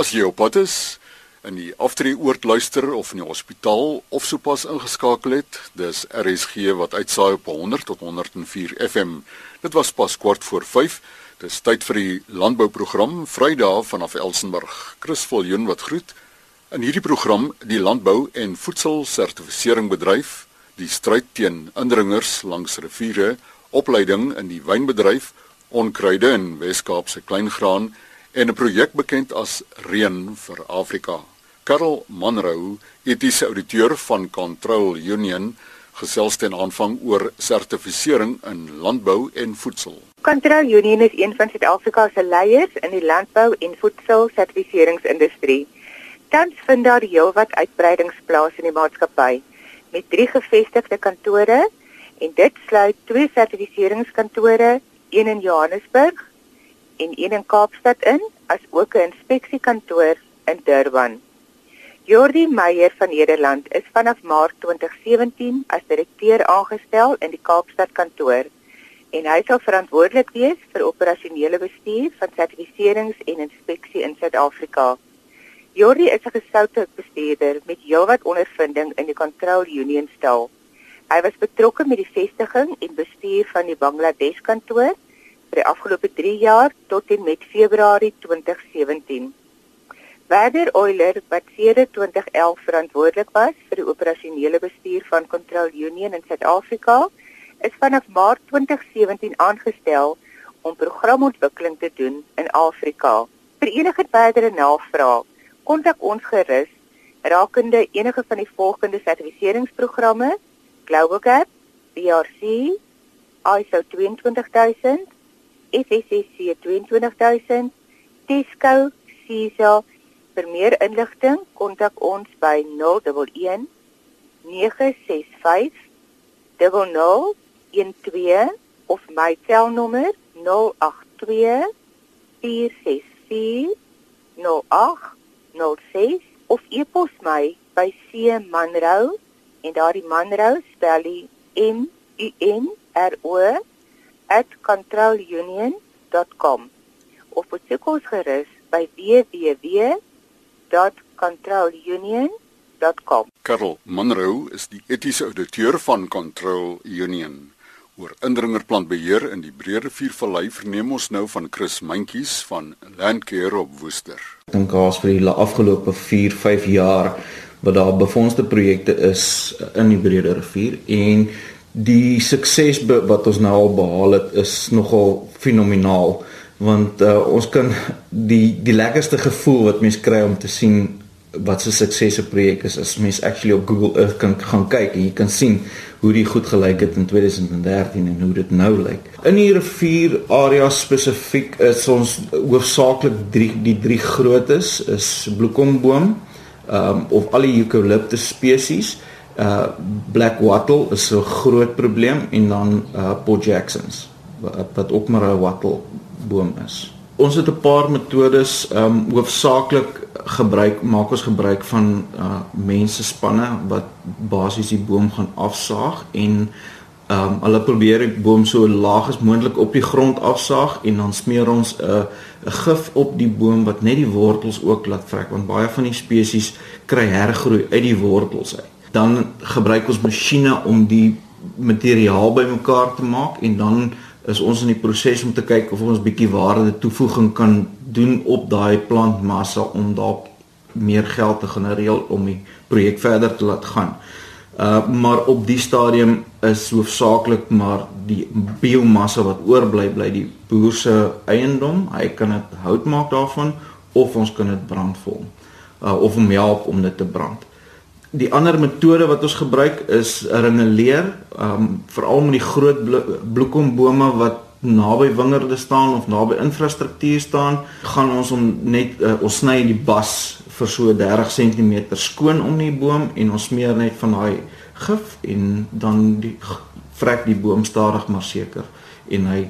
As jy op pad is in die aftreeoord luister of in die hospitaal of sopas ingeskakel het, dis RSG wat uitsaai op 100 tot 104 FM. Dit was pas kwart voor 5. Dis tyd vir die landbouprogram Vrydag vanaf Elsenburg. Chris Viljoen wat groet. In hierdie program die landbou en voedselsertifisering bedryf, die stryd teen indringers langs riviere, opleiding in die wynbedryf, onkruide in Wes-Kaapse kleingraan en 'n projek bekend as Reën vir Afrika. Karel Manrou, etiese ouditeur van Control Union, gesels ten aanvang oor sertifisering in landbou en voedsel. Control Union is een van Suid-Afrika se leiers in die landbou en voedselsertifiseringsindustrie. Tans vind daar heelwat uitbreidings plaas in die maatskappy met drie gevestigde kantore en dit sluit twee sertifiseringskantore, een in Johannesburg en een in Kaapstad in, asook 'n inspeksiekantoor in Durban. Jordi Meyer van Nederland is vanaf Maart 2017 as direkteur aangestel in die Kaapstad kantoor en hy sal verantwoordelik wees vir operasionele bestuur van sertifiserings en inspeksie in Suid-Afrika. Jordi is 'n gesoute bestuurder met heelwat ondervinding in die Control Union stal. Hy was betrokke met die vestiging en bestuur van die Bangladesh kantoor vir die afgelope 3 jaar tot en met Februarie 2017. Werder Euler wat sedert 2011 verantwoordelik was vir die operasionele bestuur van Control Union in Suid-Afrika, is vanaf Maart 2017 aangestel om programontwikkeling te doen in Afrika. Vir enige verdere navrae, kontak ons gerus rakende enige van die volgende sertifiseringsprogramme: Global Gap, BRC, ISO 22000 FSSC 22000 Tesco CISA vir meer inligting kontak ons by 011 965 0012 of my selnommer 082 464 0806 of e-pos my by C Manrou en daardie Manrou spel jy M U N R O @controlunion.com of besoek ons gerus by www.controlunion.com. Karel Monroe is die etiese ouditeur van Control Union. Oor indringerplantbeheer in die Breë Riviervallei verneem ons nou van Chris Mentjies van Landcare op Woester. Ek dink as vir die afgelope 4, 5 jaar wat daar befondste projekte is in die Breë Rivier en die sukses wat ons nou al behaal het is nogal fenomenaal want uh, ons kan die die lekkerste gevoel wat mens kry om te sien wat 'n suksese projek is as mens actually op Google Earth kan gaan kyk en jy kan sien hoe dit goed gelyk het in 2013 en hoe dit nou lyk. In die rivier area spesifiek is ons hoofsaaklik drie die drie grootes is bloekomboom um, of al die eucalyptus spesies uh black wattle is 'n groot probleem en dan uh Port Jacksons wat, ook maar 'n wattle boom is. Ons het 'n paar metodes um hoofsaaklik gebruik maak ons gebruik van uh mense spanne wat basies die boom gaan afsaag en um hulle probeer die boom so laag as moontlik op die grond afsaag en dan smeer ons 'n uh, 'n gif op die boom wat net die wortels ook laat vrek want baie van die spesies kry hergroei uit die wortels uit dan gebruik ons masjiene om die materiaal bymekaar te maak en dan is ons in die proses om te kyk of ons bietjie waarde toevoeging kan doen op daai plantmassa om dalk meer geld te genereer om die projek verder te laat gaan. Uh maar op die stadium is hoofsaaklik maar die biomassa wat oorbly bly die boer se eiendom. Hy kan dit hout maak daarvan of ons kan dit brandvol. Uh of hom help om dit te brand. Die ander metode wat ons gebruik is ringeleer, um veral met die groot bloekombome wat naby wingerde staan of naby infrastruktuur staan, gaan ons om net uh, ons sny die bas vir so 30 cm skoon om die boom en ons smeer net van daai gif en dan die vrek die boom stadig maar seker en hy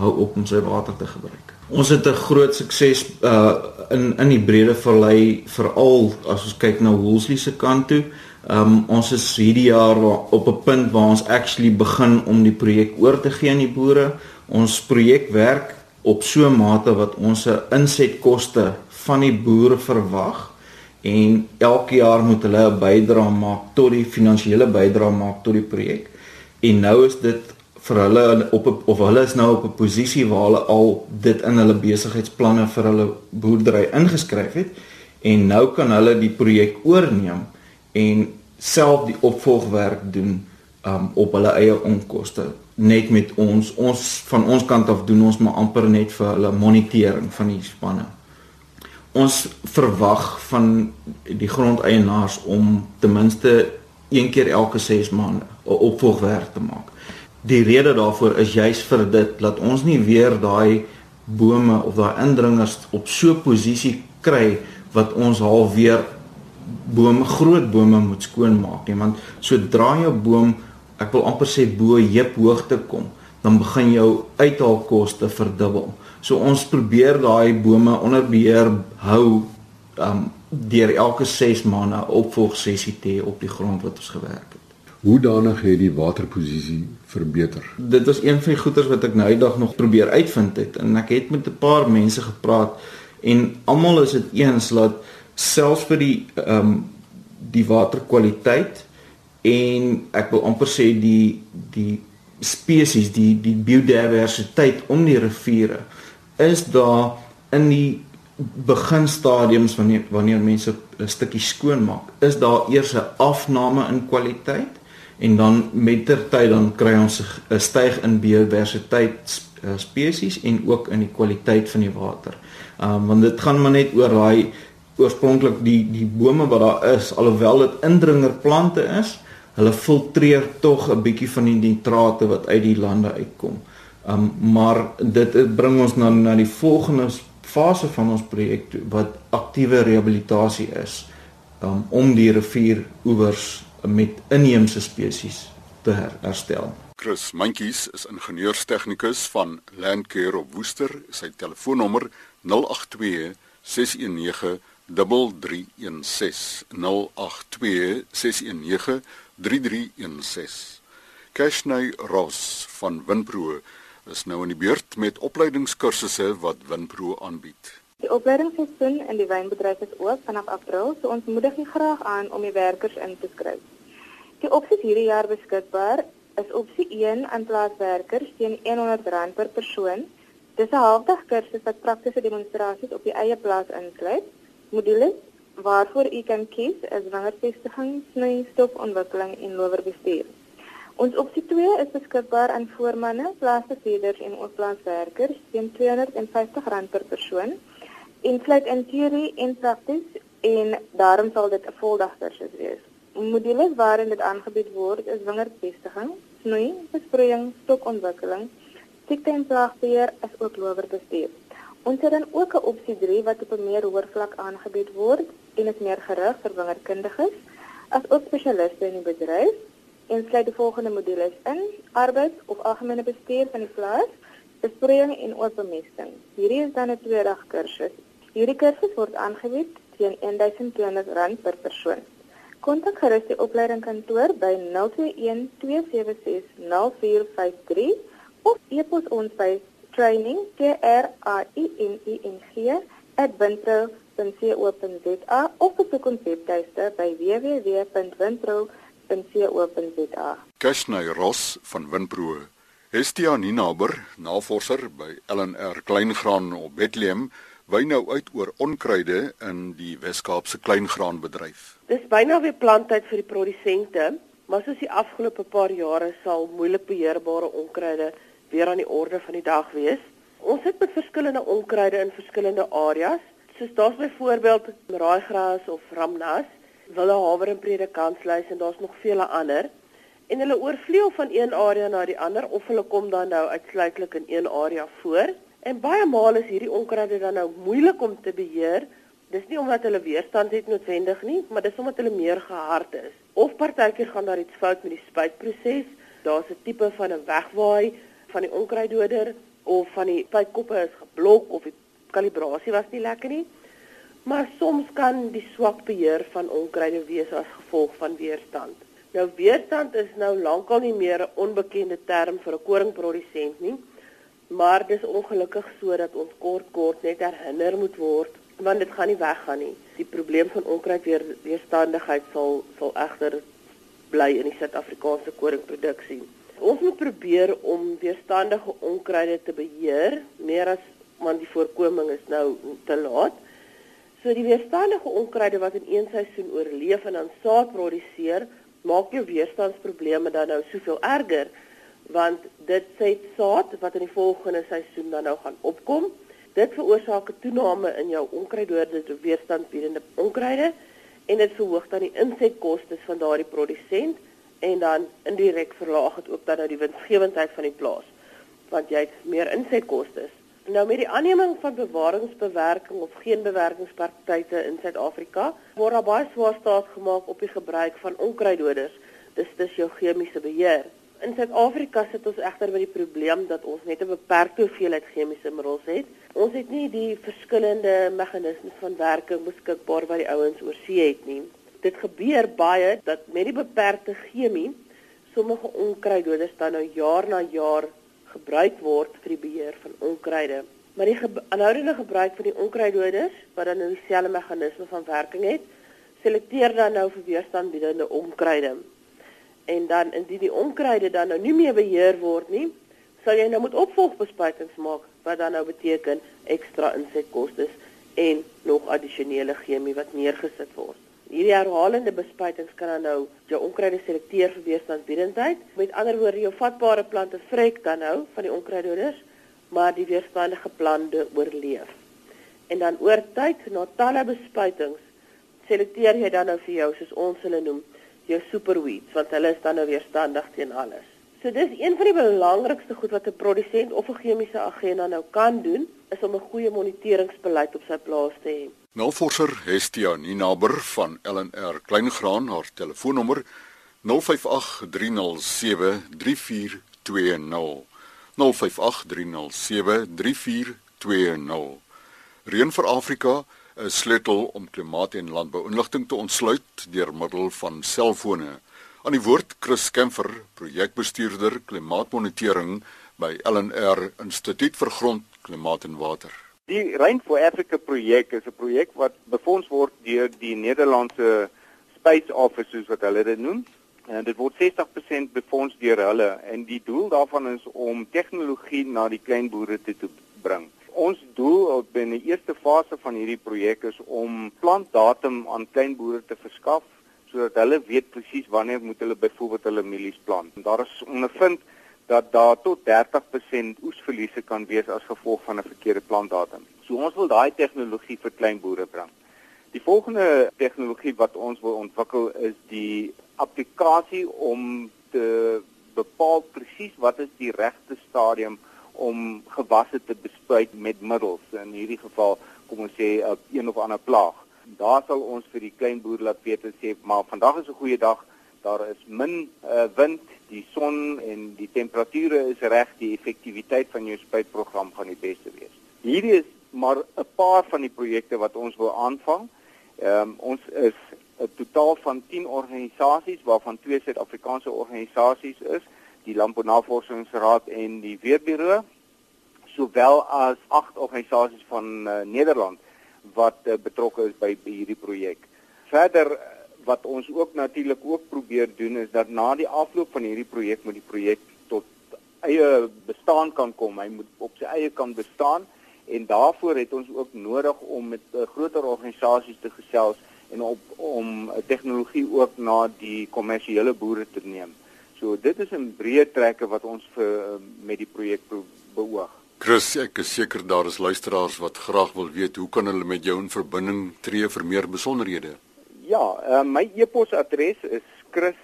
hou op om sy water te gebruik. Ons het 'n groot sukses uh in in die Brede Vallei veral as ons kyk na Woolsley se kant toe. Um ons is hierdie jaar op 'n punt waar ons actually begin om die projek oor te gee aan die boere. Ons projek werk op so 'n mate wat ons se insetkoste van die boere verwag en elke jaar moet hulle 'n bydrae maak tot die finansiële bydrae maak tot die projek. En nou is dit vir hulle op of hulle is nou op 'n posisie waar hulle al dit in hulle besigheidsplanne vir hulle boerdery ingeskryf het en nou kan hulle die projek oorneem en self die opvolgwerk doen um, op hulle eie onkoste net met ons ons van ons kant af doen ons maar amper net vir hulle monitering van die spanne. Ons verwag van die grondeienaars om ten minste een keer elke 6 maande 'n opvolgwerk te maak. Die rede daarvoor is juis vir dit dat ons nie weer daai bome of daai indringers op so 'n posisie kry wat ons halfweer bome groot bome moet skoonmaak nie want sodra jou boom ek wil amper sê bo heup hoogte kom dan begin jou uithaalkoste verdubbel. So ons probeer daai bome onder beheer hou um deur elke 6 maande opvolg sessie te op die grond wat ons gewerk het. Hoe danig het die waterposisie verbeter? Dit was een van die goeters wat ek nou eendag nog probeer uitvind het en ek het met 'n paar mense gepraat en almal is dit eens dat selfs vir die ehm um, die waterkwaliteit en ek wil amper sê die die spesies die die biodiversiteit om die riviere is daar in die beginstadiums wanneer wanneer mense 'n stukkie skoon maak is daar eers 'n afname in kwaliteit en dan met ter tyd dan kry ons 'n styg in biodiversiteit spesies en ook in die kwaliteit van die water. Ehm um, want dit gaan maar net oor daai oorspronklik die die bome wat daar is alhoewel dit indringerplante is, hulle filtreer tog 'n bietjie van die nitrate wat uit die lande uitkom. Um maar dit bring ons na na die volgende fase van ons projek wat aktiewe rehabilitasie is um, om die rivier oewers met inheemse spesies te her herstel. Chris Mantjies is ingenieurstegnikus van Landcare op Woester. Sy telefoonnommer 082 619 3316 Kashnay Ross van Winpro is nou in die beurt met opleidingskursusse wat Winpro aanbied. Die opleidingsseisoen in die wynbedryf is oop vanaf April, so ons moedig u graag aan om die werkers in te skryf. Die opsies hierdie jaar beskikbaar is opsie 1 aan plaaswerkers teen R100 per persoon. Dis 'n halfdag kursus wat praktiese demonstrasies op die eie plaas insluit modules waarvoor u kan kies is wangervestiging, sny, stofontwikkeling en lowerbestuur. Ons opsie 2 is beskikbaar aan voormanne, plaasbestuurders en oorplaaswerkers teen R250 per persoon. Insluit in teorie en prakties en daarom sal dit 'n voldagkursus wees. Modules waarin dit aangebied word is wangervestiging, sny, besproeiing, stofontwikkeling, siekte en plaagbeheer as ook lowerbestuur. Ons het dan ook 'n opsie 3 wat op 'n meer hoër vlak aangebied word en is meer gerig vir wingerkundiges as ook spesialiste in die bedryf. En sluit die volgende modules in: arbeid of algemene bestuur van die plaas, besproeiing en oopbemesting. Hierdie is dan 'n tweedag kursus. Hierdie kursus word aangebied teen R1200 per persoon. Kontak gerus die opleidingkantoor by 021 276 0453 of e-pos ons by training t r a i n i n g @wintro.co.za of besoek ons webtuiste by www.wintro.co.za. Kashnay Ross van Winpro. Estia Ninaber, navorser by LNR Kleingraan op Bethlehem, wy nou uit oor onkruide in die Wes-Kaapse kleingraanbedryf. Dis byna weer planttyd vir die produsente, maar soos die afgelope paar jare sal moeilik beheerbare onkruide weer aan die orde van die dag wees. Ons het met verskillende onkruide in verskillende areas, soos daar's byvoorbeeld raaigras of ramnas, wille haver en predikansluis en daar's nog vele ander. En hulle oorvleuel van een area na die ander of hulle kom dan nou uitsluitlik in een area voor. En baie maal is hierdie onkruide dan nou moeilik om te beheer. Dis nie omdat hulle weerstand het noodwendig nie, maar dis omdat hulle meer gehard is. Of partykeer gaan daar iets fout met die spuitproses. Daar's 'n tipe van 'n wegwaai van die onkruiddoder of van die pypkoppe is geblok of die kalibrasie was nie lekker nie. Maar soms kan die swak beheer van onkruide wees as gevolg van weerstand. Nou weerstand is nou lankal nie meer 'n onbekende term vir 'n koringprodusent nie, maar dis ongelukkig sodat ons kort kort net herinner moet word want dit gaan nie weggaan nie. Die probleem van onkruid weer weerstandigheid sal sal egter bly in die Suid-Afrikaanse koringproduksie. Ons moet probeer om weerstandige onkruide te beheer, meer as want die voorkoming is nou te laat. So die weerstandige onkruide wat in een seisoen oorleef en dan saad produseer, maak jou weerstandsprobleme dan nou soveel erger want dit sê saad wat in die volgende seisoen dan nou gaan opkom. Dit veroorsaak 'n toename in jou onkruiddoorde te weerstandbiedende onkruide en dit verhoog dan die insetkoste van daardie produsent en dan indirek verlaag dit ook dan nou die winsgewendheid van die plaas want jy het meer insetkoste. Nou met die aanneming van bewaringsbewerking of geen bewerkingspraktyke in Suid-Afrika word daar baie swaar staat gemaak op die gebruik van onkruiddoders. Dis dis jou chemiese beheer. In Suid-Afrika sit ons egter met die probleem dat ons net 'n beperkte hoeveelheid chemiese middels het. Ons het nie die verskillende meganismes van werking beskikbaar wat die ouens oor see het nie. Dit gebeur baie dat met die beperkte chemie sommige onkruiddoders dan nou jaar na jaar gebruik word vir die beheer van onkruide. Maar die aanhoudende ge gebruik van die onkruiddoders wat dan nou dieselfde meganisme van werking het, selekteer dan nou vir weerstandbiedende onkruide en dan indien die onkruide dan nou nie meer beheer word nie, sal jy nou moet opvolgbespuitings maak wat dan nou beteken ekstra insetkoste en nog addisionele chemie wat neergesit word. Hierdie herhalende bespuitings kan dan nou jou onkruide selekteer vir weerstandbiedendheid. Met ander woorde, jou vatbare plante vrek dan nou van die onkruidoders, maar die weerstandige plante oorleef. En dan oor tyd, na talle bespuitings, selekteer jy dan nou vir jou soos ons hulle noem, jou superweeds want hulle is dan nou weerstandig teen alles. So dis een van die belangrikste goed wat 'n produsent of 'n chemiese agent nou kan doen, is om 'n goeie moniteringsbeleid op sy plaas te hê. Navoorsiger Hestia Ninaber van LNR Kleingraan haar telefoonnommer 0583073420 0583073420 Reën vir Afrika 'n sleutel om klimaat en landbou-inligting te ontsluit deur middel van selfone. Aan die woord Chris Kemfer, projekbestuurder klimaatmonitering by LNR Instituut vir Grond, Klimaat en Water. Die Rain for Africa projek is 'n projek wat befonds word deur die Nederlandse Space Office soos wat hulle dit noem. En dit word 60% befonds deur hulle en die doel daarvan is om tegnologie na die klein boere te, te bring ons doel in die eerste fase van hierdie projek is om plantdatum aan klein boere te verskaf sodat hulle weet presies wanneer moet hulle byvoorbeeld hulle mielies plant. Daar is ondervind dat daar tot 30% oesverliese kan wees as gevolg van 'n verkeerde plantdatum. So ons wil daai tegnologie vir klein boere bring. Die volgende tegnologie wat ons wil ontwikkel is die applikasie om te bepaal presies wat is die regte stadium om gewasse te bespuit met middels in hierdie geval kom ons sê uh, een of ander plaag. Daar sal ons vir die klein boer laat weet en sê maar vandag is 'n goeie dag. Daar is min uh, wind, die son en die temperature is reg, die effektiwiteit van jou spuitprogram gaan die beste wees. Hierdie is maar 'n paar van die projekte wat ons wil aanvang. Ehm um, ons is 'n totaal van 10 organisasies waarvan twee Suid-Afrikaanse organisasies is die Landbounavorsingsraad en die Weerbureau sowel as agt organisasies van uh, Nederland wat uh, betrokke is by, by hierdie projek. Verder wat ons ook natuurlik ook probeer doen is dat na die afloop van hierdie projek moet die projek tot eie bestaan kan kom. Hy moet op sy eie kan bestaan en daarvoor het ons ook nodig om met uh, groter organisasies te gesels en op om tegnologie ook na die kommersiële boere te neem. So dit is 'n breë trekke wat ons vir uh, met die projek beoog. Chris, ek is seker daar is luisteraars wat graag wil weet hoe kan hulle met jou in verbinding tree vir meer besonderhede? Ja, uh, my e-posadres is chrisk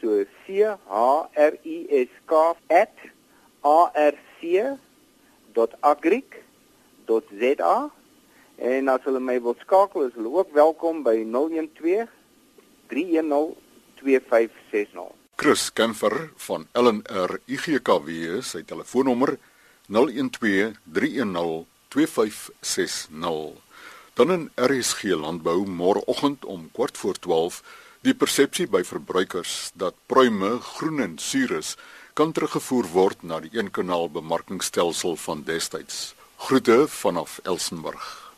so c h r i s k @arc.agric.za en as hulle my wil skakel is hulle ook welkom by 012 310 2560. Chris Kemfer van LNR IGKW sy telefoonnommer 012 310 2560. Dan in RSG landbou môreoggend om kwart voor 12 die persepsie by verbruikers dat pruime groen en suur is kan teruggevoer word na die een kanaal bemarkingstelsel van destyds. Groete vanaf Elsenburg.